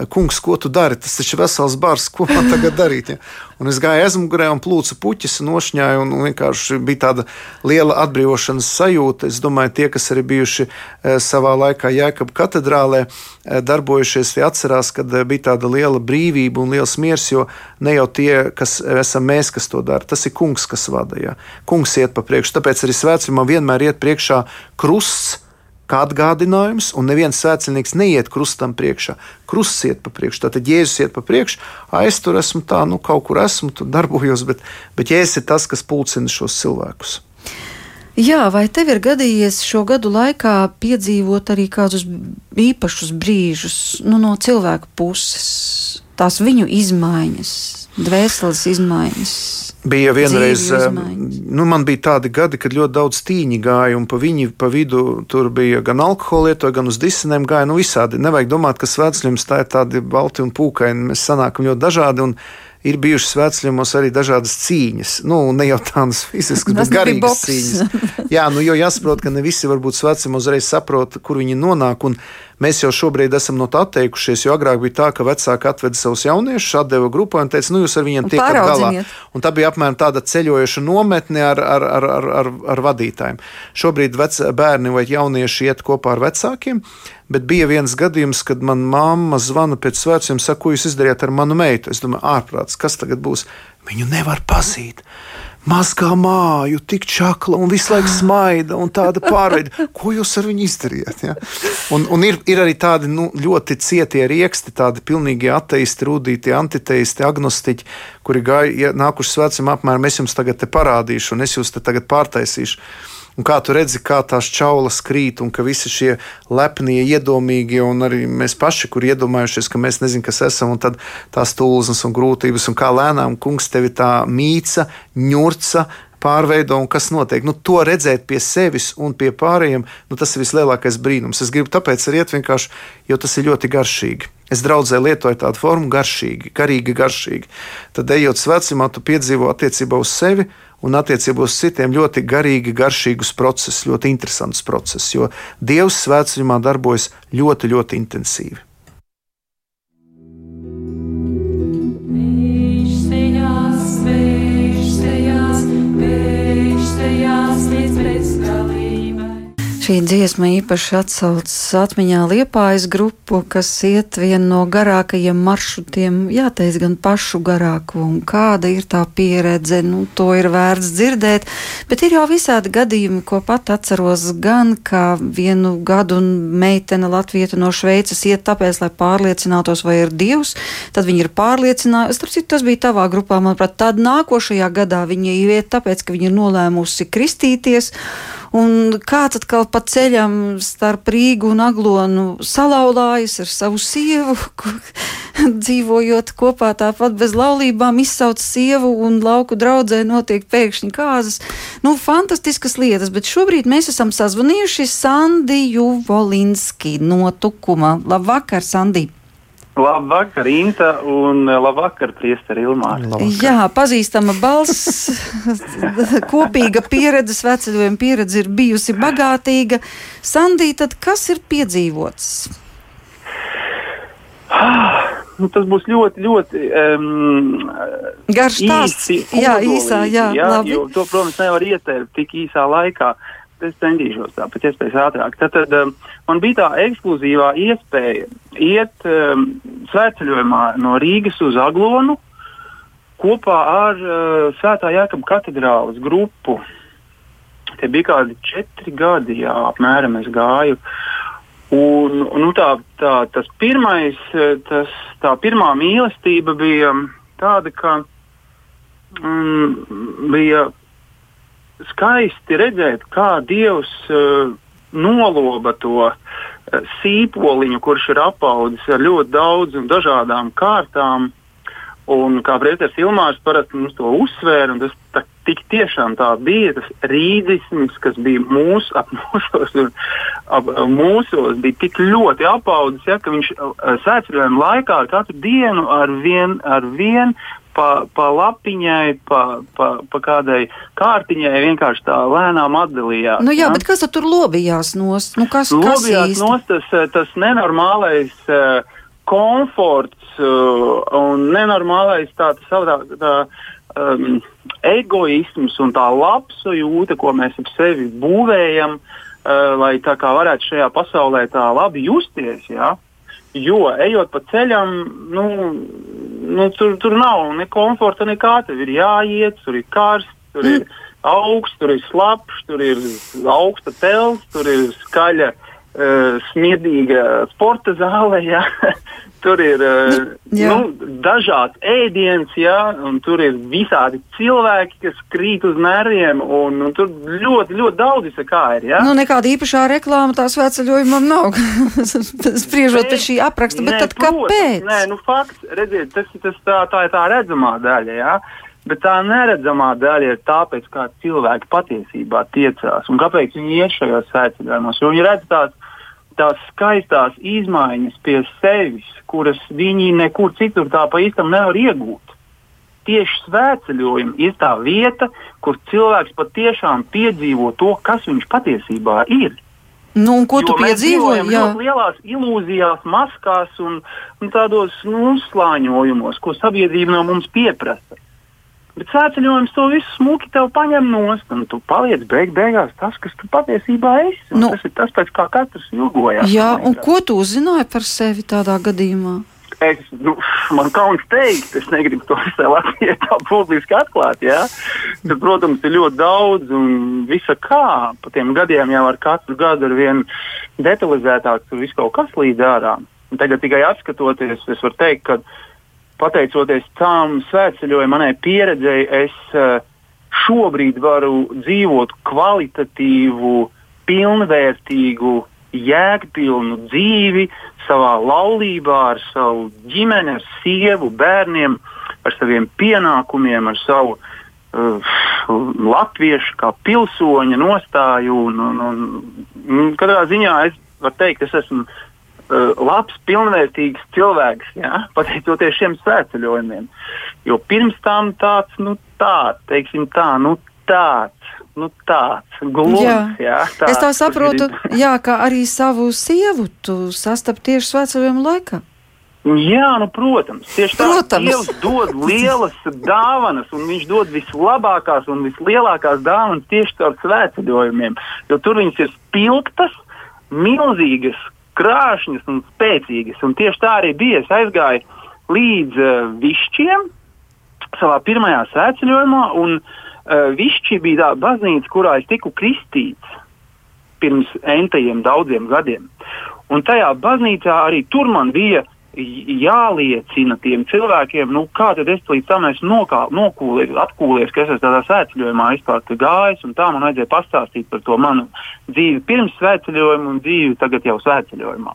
kungs, ko tu dari? Tas taču ir vesels bars, ko man tagad darīt? Ja? Un es gāju aizmugurē un plūcu puķis nošņāju, un, vienkārši bija tāda liela atbrīvošanas sajūta. Es domāju, tie, kas arī bijuši e, savā laikā Jēkabā katedrālē, e, darbojušies, tie atcerās, ka bija tāda liela brīvība un liels miers, jo ne jau tie, kas esam mēs, kas to dara, tas ir kungs, kas vada. Ja? Kungs iet pa priekšu, tāpēc arī svētceļā vienmēr iet priekšā krusts kā atgādinājums, un neviens svētceļnieks neiet krustam priekšā. Krusts iet pa priekšu, tad Jēzus iet pa priekšu, es tur esmu tā, nu kaut kur esmu, tur darbojos, bet, bet Jēzus ir tas, kas pulcina šos cilvēkus. Jā, vai tev ir gadījies šo gadu laikā piedzīvot arī kādus īpašus brīžus nu, no cilvēku puses, tās viņu izmaiņas, dvēseles izmaiņas? Bija vienreiz, nu, man bija tādi gadi, kad ļoti daudz tīņi gāja, un pa viņu pa vidu tur bija gan alkohola lietoja, gan uz disenēm gāja. Nu, visādi. Nevajag domāt, ka svētceļums tā ir tādi balti un pūkaini. Mēs sanākam ļoti dažādi. Un, ir bijušas svētceļos arī dažādas cīņas. Nu, ne jau tādas fiziskas, bet garīgas cīņas. Jā, nu, jo jāsaprot, ka ne visi varbūt svētceļos uzreiz saprot, kur viņi nonāk. Un, Mēs jau šobrīd esam no tā atteikušies, jo agrāk bija tā, ka vecāki atveda savus jauniešus, atdeva grupā un teica, nu, jūs ar viņiem tiekat galā. Un tā bija apmēram tāda ceļojoša nometne ar, ar, ar, ar, ar, ar vadītājiem. Šobrīd vec, bērni vai jaunieši iet kopā ar vecākiem. Bet bija viens gadījums, kad manā mamma zvana pēc svētkiem, saka, ko jūs izdarījāt ar manu meitu. Es domāju, ārprāts, kas tagad būs? Viņu nevar pazīt mazgā māju, tik čakla un visu laiku smaida un tāda pārveida. Ko jūs ar viņu izdarījāt? Ja? Un, un ir, ir arī tādi nu, ļoti cietie rieksti, tādi pilnīgi ateisti, rudīti, antiteisti, agnostiķi, kuri gāja, ja nākuši svētceļam apmēram, es jums tagad parādīšu un es jūs tagad pārtaisīšu. Un kā tu redzi, kā tās čaulas krīt, un ka visi šie lepnie, iedomīgie, un arī mēs paši, kur iedomājušies, ka mēs nezinām, kas esam, un tad tās tulznes un grūtības, un kā lēnām kungs tevi tā mīca, ņurca, pārveido un kas notiek. Nu, to redzēt pie sevis un pie pārējiem, nu, tas ir vislielākais brīnums. Es gribu tāpēc arī iet vienkārši, jo tas ir ļoti garšīgi. Es draudzē lietoju tādu formu garšīgi, garīgi garšīgi. Tad, ejot svecumā, tu piedzīvo attiecībā uz sevi un attiecībā uz citiem ļoti garīgi, garšīgus procesus, ļoti interesants process, jo Dievs svētceļā darbojas ļoti, ļoti intensīvi. Šī dziesma īpaši atsaucas atmiņā Liepājas grupu, kas iet vienu no garākajiem maršrutiem, jāteic gan pašu garāko, un kāda ir tā pieredze, nu, to ir vērts dzirdēt, bet ir jau visādi gadījumi, ko pat atceros gan, kā vienu gadu meitene Latvieta no Šveices iet tāpēc, lai pārliecinātos, vai ir Dievs, tad viņi ir pārliecinājusi, starp citu, tas bija tavā grupā, manuprāt, tad nākošajā gadā viņa iet tāpēc, ka viņa ir nolēmusi kristīties, un kāds atkal pa ceļam starp Rīgu un Aglonu salauzājas ar savu sievu, dzīvojot kopā tāpat bez laulībām, izsauc sievu un lauku draudzē notiek pēkšņi kāzas. Nu, fantastiskas lietas, bet šobrīd mēs esam sazvanījuši Sandiju Volinski no Tukuma. Labvakar, Sandija! Labvakar, Inta, un eh, labvakar, Priesteri Ilmāra. Jā, pazīstama balss, kopīga pieredze, sveceļojuma pieredze ir bijusi bagātīga. Sandī, tad kas ir piedzīvots? Ah, nu, tas būs ļoti, ļoti um, garš stāsts. Jā, īsā, jā, jā labi. Jo to, protams, nevar ieteikt tik īsā laikā. Uh, es centīšos tā pēc iespējas ātrāk. Tad, tad um, man bija tā ekskluzīvā iespēja iet um, svētceļojumā no Rīgas uz Aglonu kopā ar uh, Svētā Jēkabā katedrāles grupu. Tie bija kādi četri gadi, jā, apmēram es gāju. Un, nu, tā, tā, tas pirmais, tas, tā pirmā mīlestība bija tāda, ka mm, bija skaisti redzēt, kā Dievs uh, noloba to uh, sīpoliņu, kurš ir apaudzis ar ļoti daudzām dažādām kārtām. Un kā Brīsīs Ilmārs parasti mums to uzsvēra, un tas tā, tik tiešām tā bija tas rīdzisms, kas bija mūsu apmūšos un ap, mūsos, bija tik ļoti apaudzis, ja, ka viņš uh, sēdzinājumu laikā katru dienu ar vien, ar vien pa, pa lapiņai, pa, pa, pa kādai kārtiņai vienkārši tā lēnām atdalījās. Nu jā, ja? bet kas tur lobījās nost? Nu, kas, lobījās kas nost tas, tas nenormālais uh, komforts uh, un nenormālais tā, tā, tā, um, egoisms un tā labsajūta, ko mēs ap sevi būvējam, uh, lai tā kā varētu šajā pasaulē tā labi justies. Ja? Jo ejot pa ceļam, nu, nu, tur, tur nav ne komforta, nekā. Tur ir jāiet, tur ir karsts, tur ir augsts, tur ir slapjš, tur ir augsta telts, tur ir skaļa. Uh, smiedīga sporta zāle, ja? Tur ir uh, nu, dažāds ēdiens, ja? un tur ir visādi cilvēki, kas krīt uz nerviem. Un, un tur ļoti, ļoti daudz kā ir. Ja? Nu, nekāda īpašā reklāma tā svētceļojumam nav. Spriežot pēc šī apraksta, bet ne, tad protams, kāpēc? Nē, nu, fakts, redziet, tas, tas tā, tā ir tā redzamā daļa. Ja? Bet tā neredzamā daļa ir tāpēc, kā cilvēki patiesībā tiecās un kāpēc viņi iet šajos svētceļojumos. Viņi redz tās, tās skaistās izmaiņas pie sevis, kuras viņi nekur citur tā pa īstam nevar iegūt. Tieši svētceļojumi ir tā vieta, kur cilvēks patiešām piedzīvo to, kas viņš patiesībā ir. Nu, ko jo tu piedzīvoji? Jā, lielās ilūzijās, maskās un, un tādos nu, uzslāņojumos, ko sabiedrība no mums pieprasa. Bet svētceļojums to visu smuki tev paņem nost, un tu paliec beig beigās tas, kas tu patiesībā esi. Nu, tas ir tas, pēc kā katrs ilgojas. Jā, un ko tu uzzināji par sevi tādā gadījumā? Es, nu, man kauns teikt, es negribu to sev atklāt, tā publiski atklāt. Ja? Tad, protams, ir ļoti daudz un visa kā. Pa tiem gadiem jau ar katru gadu ar vien detalizētāk tur viss kaut kas līdz ārā. Un tagad tikai atskatoties, es varu teikt, ka pateicoties tam svētceļojumam, manai pieredzei, es uh, šobrīd varu dzīvot kvalitatīvu, pilnvērtīgu, jēgpilnu dzīvi savā laulībā, ar savu ģimeni, ar sievu, bērniem, ar saviem pienākumiem, ar savu uh, latviešu kā pilsoņa nostāju. Un, un, un, katrā ziņā es varu teikt, es esmu uh, labs, pilnvērtīgs cilvēks, jā, pateicoties šiem svētceļojumiem. Jo pirms tam tāds, nu tāds, teiksim tā, nu tāds. Nu, tāds glūns, jā. Jā, tāds, es tā saprotu, ir... jā, ka arī savu sievu tu sastapi tieši svētceļojuma laikā. Jā, nu, protams, tieši tā. Protams. Dievs dod lielas dāvanas, un viņš dod vislabākās un vislielākās dāvanas tieši caur svētceļojumiem. Jo tur viņas ir spilgtas, milzīgas, krāšņas un spēcīgas. Un tieši tā arī bija. Es aizgāju līdz uh, višķiem savā pirmajā sēceļojumā, un uh, višķi bija tā baznīca, kurā es tiku kristīts pirms entajiem daudziem gadiem. Un tajā baznīcā arī tur man bija jāliecina tiem cilvēkiem, nu, kā tad es līdz tam esmu nokūlies, atkūlies, ka es esmu tādā svētceļojumā vispār gājis, un tā man vajadzēja pastāstīt par to manu dzīvi pirms svētceļojuma un dzīvi tagad jau svētceļojumā.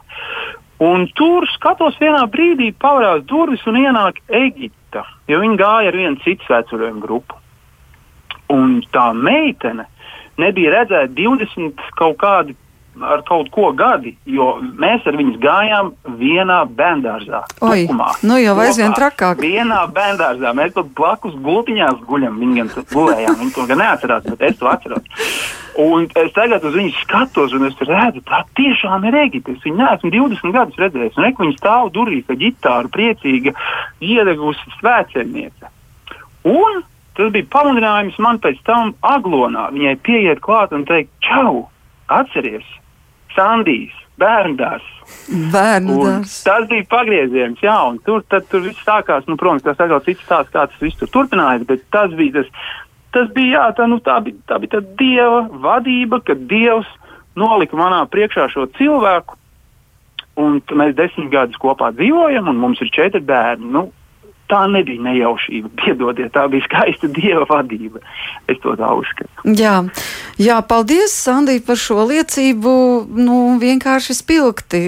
Un tur skatos vienā brīdī pavērās durvis un ienāk Eģipta, jo viņi gāja ar vienu citu svētceļojumu grupu. Un tā meitene nebija redzēta 20 kaut kādi ar kaut ko gadi, jo mēs ar viņus gājām vienā bērngārzā. Nu jau aizvien trakāk. Vienā bērngārzā mēs pat blakus gultiņās guļam. Viņi gan gulējām, viņi to gan neatcerās, bet es to atceros. Un es tagad uz viņu skatos, un es redzu, tā tiešām ir Eģipte. Es viņu neesmu 20 gadus redzējis. Un viņa stāv durvīs ar ģitāru, priecīga, iedegusi svētceļniece. Un tas bija pamudinājums man pēc tam aglonā. Viņai pieiet klāt un teikt, čau, atceries! Bērndārs. Bērndārs. Tas bija pagrieziens, jā, un tur, tad, tur viss sākās. Nu, protams, tas atkal cits stāsts, kā tas viss tur turpinājās, bet tas bija tas, tas bija, jā, tā, nu, tā bija, tā bija tā dieva vadība, kad dievs nolika manā priekšā šo cilvēku, un mēs desmit gadus kopā dzīvojam, un mums ir četri bērni. Nu, tā nebija nejaušība. Piedodiet, tā bija skaista dieva vadība. Es to tā uzskatu. Jā, jā paldies, Sandī, par šo liecību. Nu, vienkārši spilgti.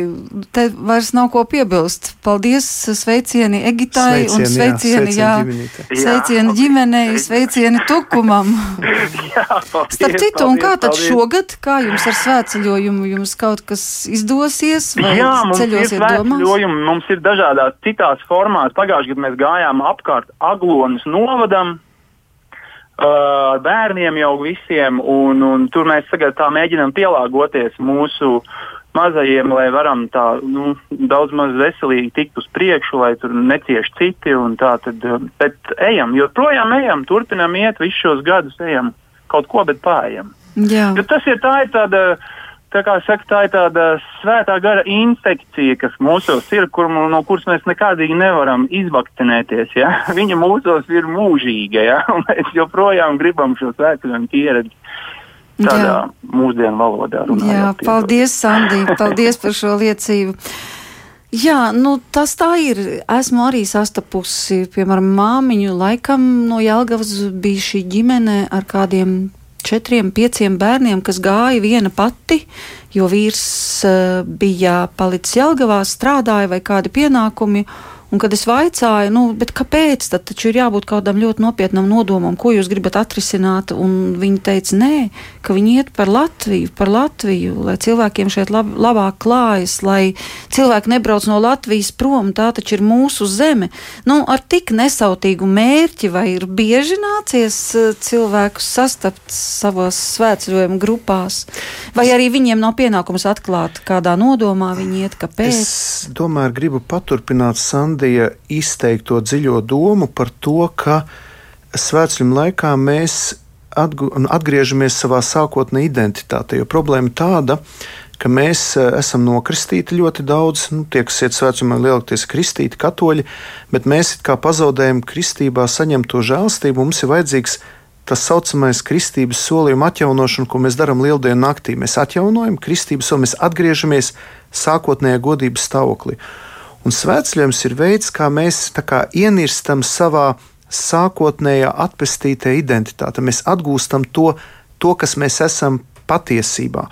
Te vairs nav ko piebilst. Paldies, sveicieni Egitai sveicieni, un sveicieni, jā, sveicieni, sveicieni ģimenei, sveicieni Tukumam. jā, paldies, Starp citu, paldies, un kā tad paldies. šogad, kā jums ar svētceļojumu, jums kaut kas izdosies vai jā, ceļosiet domās? Mums ir dažādās citās formās. Pagājušajā gadā mēs gājām gājām apkārt Aglonas novadam. Uh, bērniem jau visiem, un, un tur mēs tagad tā mēģinām pielāgoties mūsu mazajiem, lai varam tā nu, daudz maz veselīgi tikt uz priekšu, lai tur necieš citi. Tā, tad, bet ejam, joprojām ejam, turpinam iet visus šos gadus, ejam kaut ko, bet pārējām. Tas ir tā, ir tāda, tā kā saka, tā ir tāda svētā gara infekcija, kas mūsos ir, kur, no kuras mēs nekādīgi nevaram izvakcinēties. Ja? Viņa mūsos ir mūžīga, ja? un mēs joprojām gribam šo svētceļojumu pieredzi tādā Jā. mūsdienu valodā. Runājot, Jā, paldies, Sandī, paldies par šo liecību. Jā, nu, tas tā ir. Esmu arī sastapusi, piemēram, māmiņu. Laikam no Jālgavas bija šī ģimene ar kādiem četriem, pieciem bērniem, kas gāja viena pati, jo vīrs uh, bija palicis Jālgavā, strādāja vai kādi pienākumi. Un, kad es vaicāju, nu, kāpēc tad taču ir jābūt kādam ļoti nopietnam nodomam, ko jūs gribat atrisināt, un viņi teica, nē, ka viņi iet par Latviju, par Latviju, lai cilvēkiem šeit lab, labāk klājas, lai cilvēki nebrauc no Latvijas prom, tā taču ir mūsu zeme. Nu, ar tik nesautīgu mērķi, vai ir bieži nācies eh, cilvēkus sastapt savos svētceļojuma grupās, vai arī viņiem nav pienākums atklāt, kādā nodomā viņi iet, kāpēc? Es domāju, gribu paturpināt Sandu Andija izteikto dziļo domu par to, ka svētceļu laikā mēs atgriežamies savā sākotnējā identitātē. Jo problēma tāda, ka mēs e, esam nokristīti ļoti daudz, nu, tie, kas iet svētceļā, lielākoties kristīti katoļi, bet mēs kā pazaudējam kristībā saņemto žēlstību, mums ir vajadzīgs tas saucamais kristības solījuma atjaunošana, ko mēs darām lieldienu naktī. Mēs atjaunojam kristības soli, mēs atgriežamies sākotnējā godības stāvoklī. Un svētceļojums ir veids, kā mēs kā ienirstam savā sākotnējā atpestītā identitāte. Mēs atgūstam to, to, kas mēs esam patiesībā.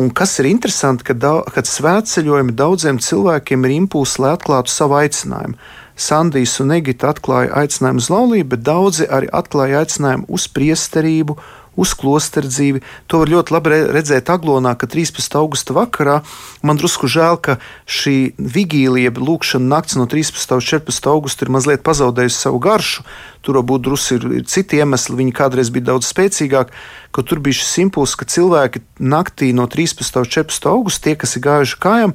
Un kas ir interesanti, ka kad svētceļojumi daudziem cilvēkiem ir impulss, lai atklātu savu aicinājumu. Sandijs un Egita atklāja aicinājumu uz laulību, bet daudzi arī atklāja aicinājumu uz priesterību, uz klosteru dzīvi. To var ļoti labi redzēt Aglonā, ka 13. augusta vakarā man drusku žēl, ka šī vigīlija, lūkšana nakts no 13. uz 14. augusta ir mazliet pazaudējusi savu garšu. Tur varbūt drusku ir, ir citi iemesli, viņi kādreiz bija daudz spēcīgāki, ka tur bija šis impulss, ka cilvēki naktī no 13. uz 14. augusta, tie, kas ir gājuši kājām,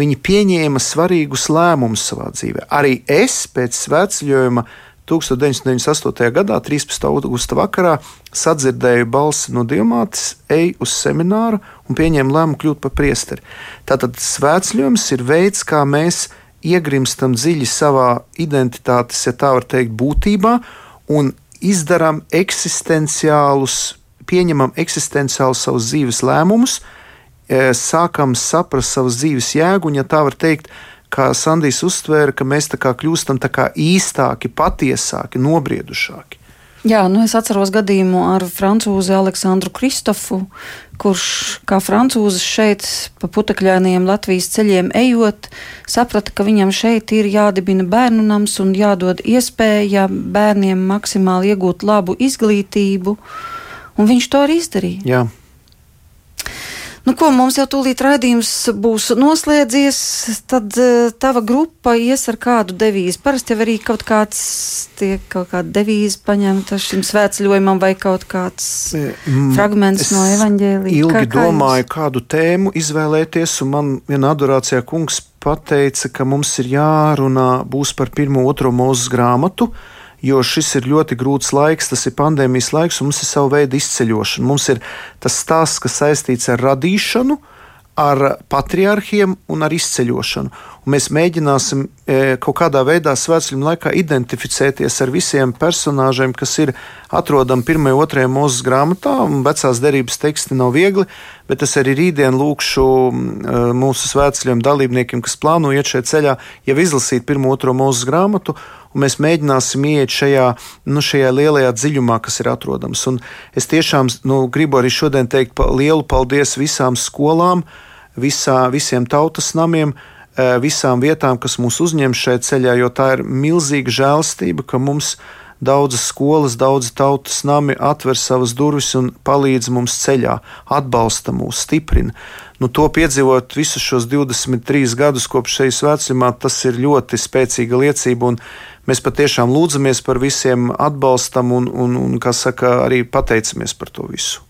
viņi pieņēma svarīgus lēmumus savā dzīvē. Arī es pēc svētceļojuma 1998. gadā, 13. augusta vakarā, sadzirdēju balsi no Dievmātes, eju uz semināru un pieņēmu lēmumu kļūt par priesteri. Tātad svētceļojums ir veids, kā mēs iegrimstam dziļi savā identitātes, ja tā var teikt, būtībā un izdarām eksistenciālus, pieņemam eksistenciālus savus dzīves lēmumus, e, sākam saprast savas dzīves jēgu un, ja tā var teikt, kā Sandijs uztvēra, ka mēs tā kā kļūstam tā kā īstāki, patiesāki, nobriedušāki. Jā, nu es atceros gadījumu ar francūzi Aleksandru Kristofu, kurš kā francūzis šeit pa putekļainiem Latvijas ceļiem ejot, saprata, ka viņam šeit ir jādibina bērnu nams un jādod iespēja bērniem maksimāli iegūt labu izglītību, un viņš to arī izdarīja. Jā. Nu, ko mums jau tūlīt raidījums būs noslēdzies, tad uh, tava grupa ies ar kādu devīzi. Parasti jau arī kaut kāds tiek kaut kāda devīze paņemta šim svētceļojumam vai kaut kāds mm, fragments no evaņģēlīja. Ilgi kā, kā domāju, jums? kādu tēmu izvēlēties, un man viena adorācijā kungs pateica, ka mums ir jārunā būs par pirmo, otro mūzes grāmatu. Uh, jo šis ir ļoti grūts laiks, tas ir pandēmijas laiks, un mums ir sava veida izceļošana. Mums ir tas stāsts, kas saistīts ar radīšanu, ar patriarchiem un ar izceļošanu. Un mēs mēģināsim e, kaut kādā veidā svētceļu laikā identificēties ar visiem personāžiem, kas ir atrodami pirmajā, otrajā mūzes grāmatā. Vecās derības teksti nav viegli, bet es arī rītdien lūkšu e, mūsu svētceļiem dalībniekiem, kas plāno iet šajā ceļā, jau izlasīt pirmo, otro mūzes grāmatu un mēs mēģināsim iet šajā, nu, šajā lielajā dziļumā, kas ir atrodams. Un es tiešām nu, gribu arī šodien teikt lielu paldies visām skolām, visā, visiem tautas namiem, eh, visām vietām, kas mūs uzņem šajā ceļā, jo tā ir milzīga žēlstība, ka mums Daudzas skolas, daudzi tautas nami atver savas durvis un palīdz mums ceļā, atbalsta mūs, stiprina. Nu, to piedzīvot visus šos 23 gadus kopš šīs vecumā, tas ir ļoti spēcīga liecība. Mēs patiešām lūdzamies par visiem atbalstam un, un, un kā saka, arī pateicamies par to visu.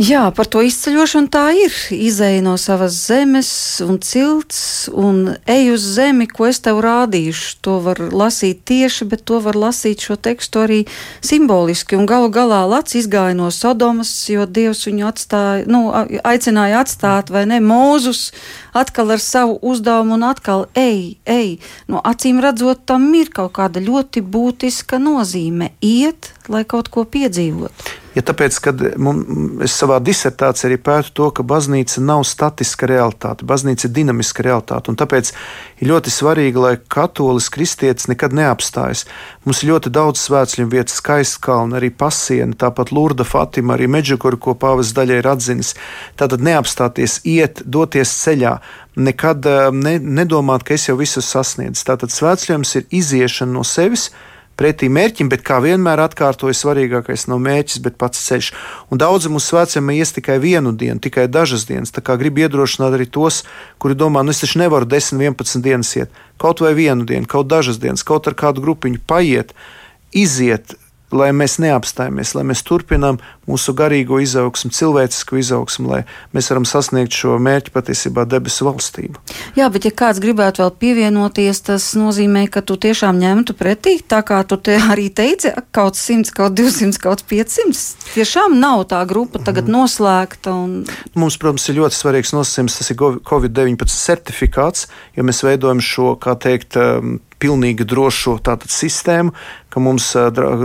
Jā, par to izceļošanu tā ir. Izēja no savas zemes un cilts un ej uz zemi, ko es tev rādīšu. To var lasīt tieši, bet to var lasīt šo tekstu arī simboliski. Un galu galā Lats izgāja no Sodomas, jo Dievs viņu atstāja, nu, aicināja atstāt, vai ne, Mūzus atkal ar savu uzdevumu un atkal ej, ej. No acīm redzot, tam ir kaut kāda ļoti būtiska nozīme - iet, lai kaut ko piedzīvotu. Ja tāpēc, kad es savā disertācijā arī pētu to, ka baznīca nav statiska realitāte, baznīca ir dinamiska realitāte, tāpēc ir ļoti svarīgi, lai katolis kristietis nekad neapstājas. Mums ir ļoti daudz svētceļu vietas, skaists kalns, arī pasiena, tāpat Lurda Fatima, arī Medžukura, ko pāvis daļai ir atzinis. Tātad neapstāties, iet, doties ceļā, nekad eh, ne, nedomāt, ka es jau visu sasniedzu. Tātad svētceļojums ir iziešana no sevis pretī mērķim, bet kā vienmēr atkārtoju, svarīgākais nav mērķis, bet pats ceļš. Un daudzi mūsu vecumā ies tikai vienu dienu, tikai dažas dienas. Tā kā gribu iedrošināt arī tos, kuri domā, nu es taču nevaru 10, 11 dienas iet. Kaut vai vienu dienu, kaut dažas dienas, kaut ar kādu grupiņu paiet, iziet, lai mēs neapstājamies, lai mēs turpinām mūsu garīgo izaugsmu, cilvēcisku izaugsmu, lai mēs varam sasniegt šo mērķu patiesībā debesu valstību. Jā, bet ja kāds gribētu vēl pievienoties, tas nozīmē, ka tu tiešām ņemtu pretī, tā kā tu te arī teici, kaut 100, kaut 200, kaut 500. Tiešām nav tā grupa tagad mm. noslēgta. Un... Mums, protams, ir ļoti svarīgs nosacījums, tas ir Covid-19 certifikāts, jo mēs veidojam šo, kā teikt, um, pilnīgi drošu tātad, sistēmu, ka mums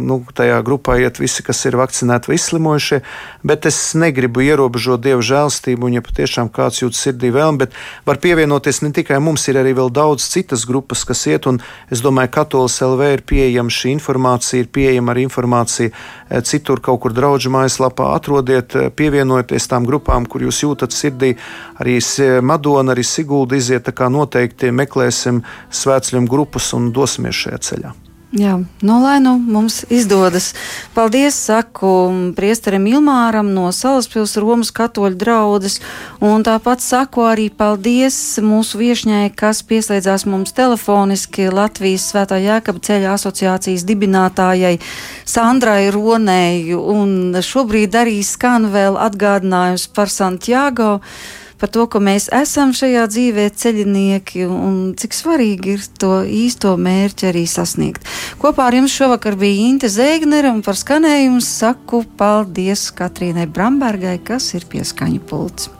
nu, tajā grupā iet visi, kas ir vakcinēti vai izslimojušie. Bet es negribu ierobežot dievu žēlstību, un, ja patiešām kāds jūt sirdī vēlmi, bet var pievienoties ne tikai mums, ir arī vēl daudz citas grupas, kas iet, un es domāju, ka Katolis LV ir pieejama šī informācija, ir pieejama arī informācija citur, kaut kur draugu mājaslapā. Atrodiet, pievienojieties tām grupām, kur jūs jūtat sirdī. Arī Madona, arī Sigulda iziet, tā kā noteikti meklēsim svētceļiem grupus un dosimies šajā ceļā. Jā, nu, lai nu mums izdodas. Paldies, saku priesterim Ilmāram no Salaspils Romas katoļu draudzes, un tāpat saku arī paldies mūsu viešņai, kas pieslēdzās mums telefoniski Latvijas Svētā Jēkaba ceļa asociācijas dibinātājai Sandrai Ronēju, un šobrīd arī skan vēl atgādinājums par Santiago par to, ka mēs esam šajā dzīvē ceļinieki un cik svarīgi ir to īsto mērķi arī sasniegt. Kopā ar jums šovakar bija Inte Zēgnere un par skanējumu saku paldies Katrīnai Brambergai, kas ir pieskaņu pults.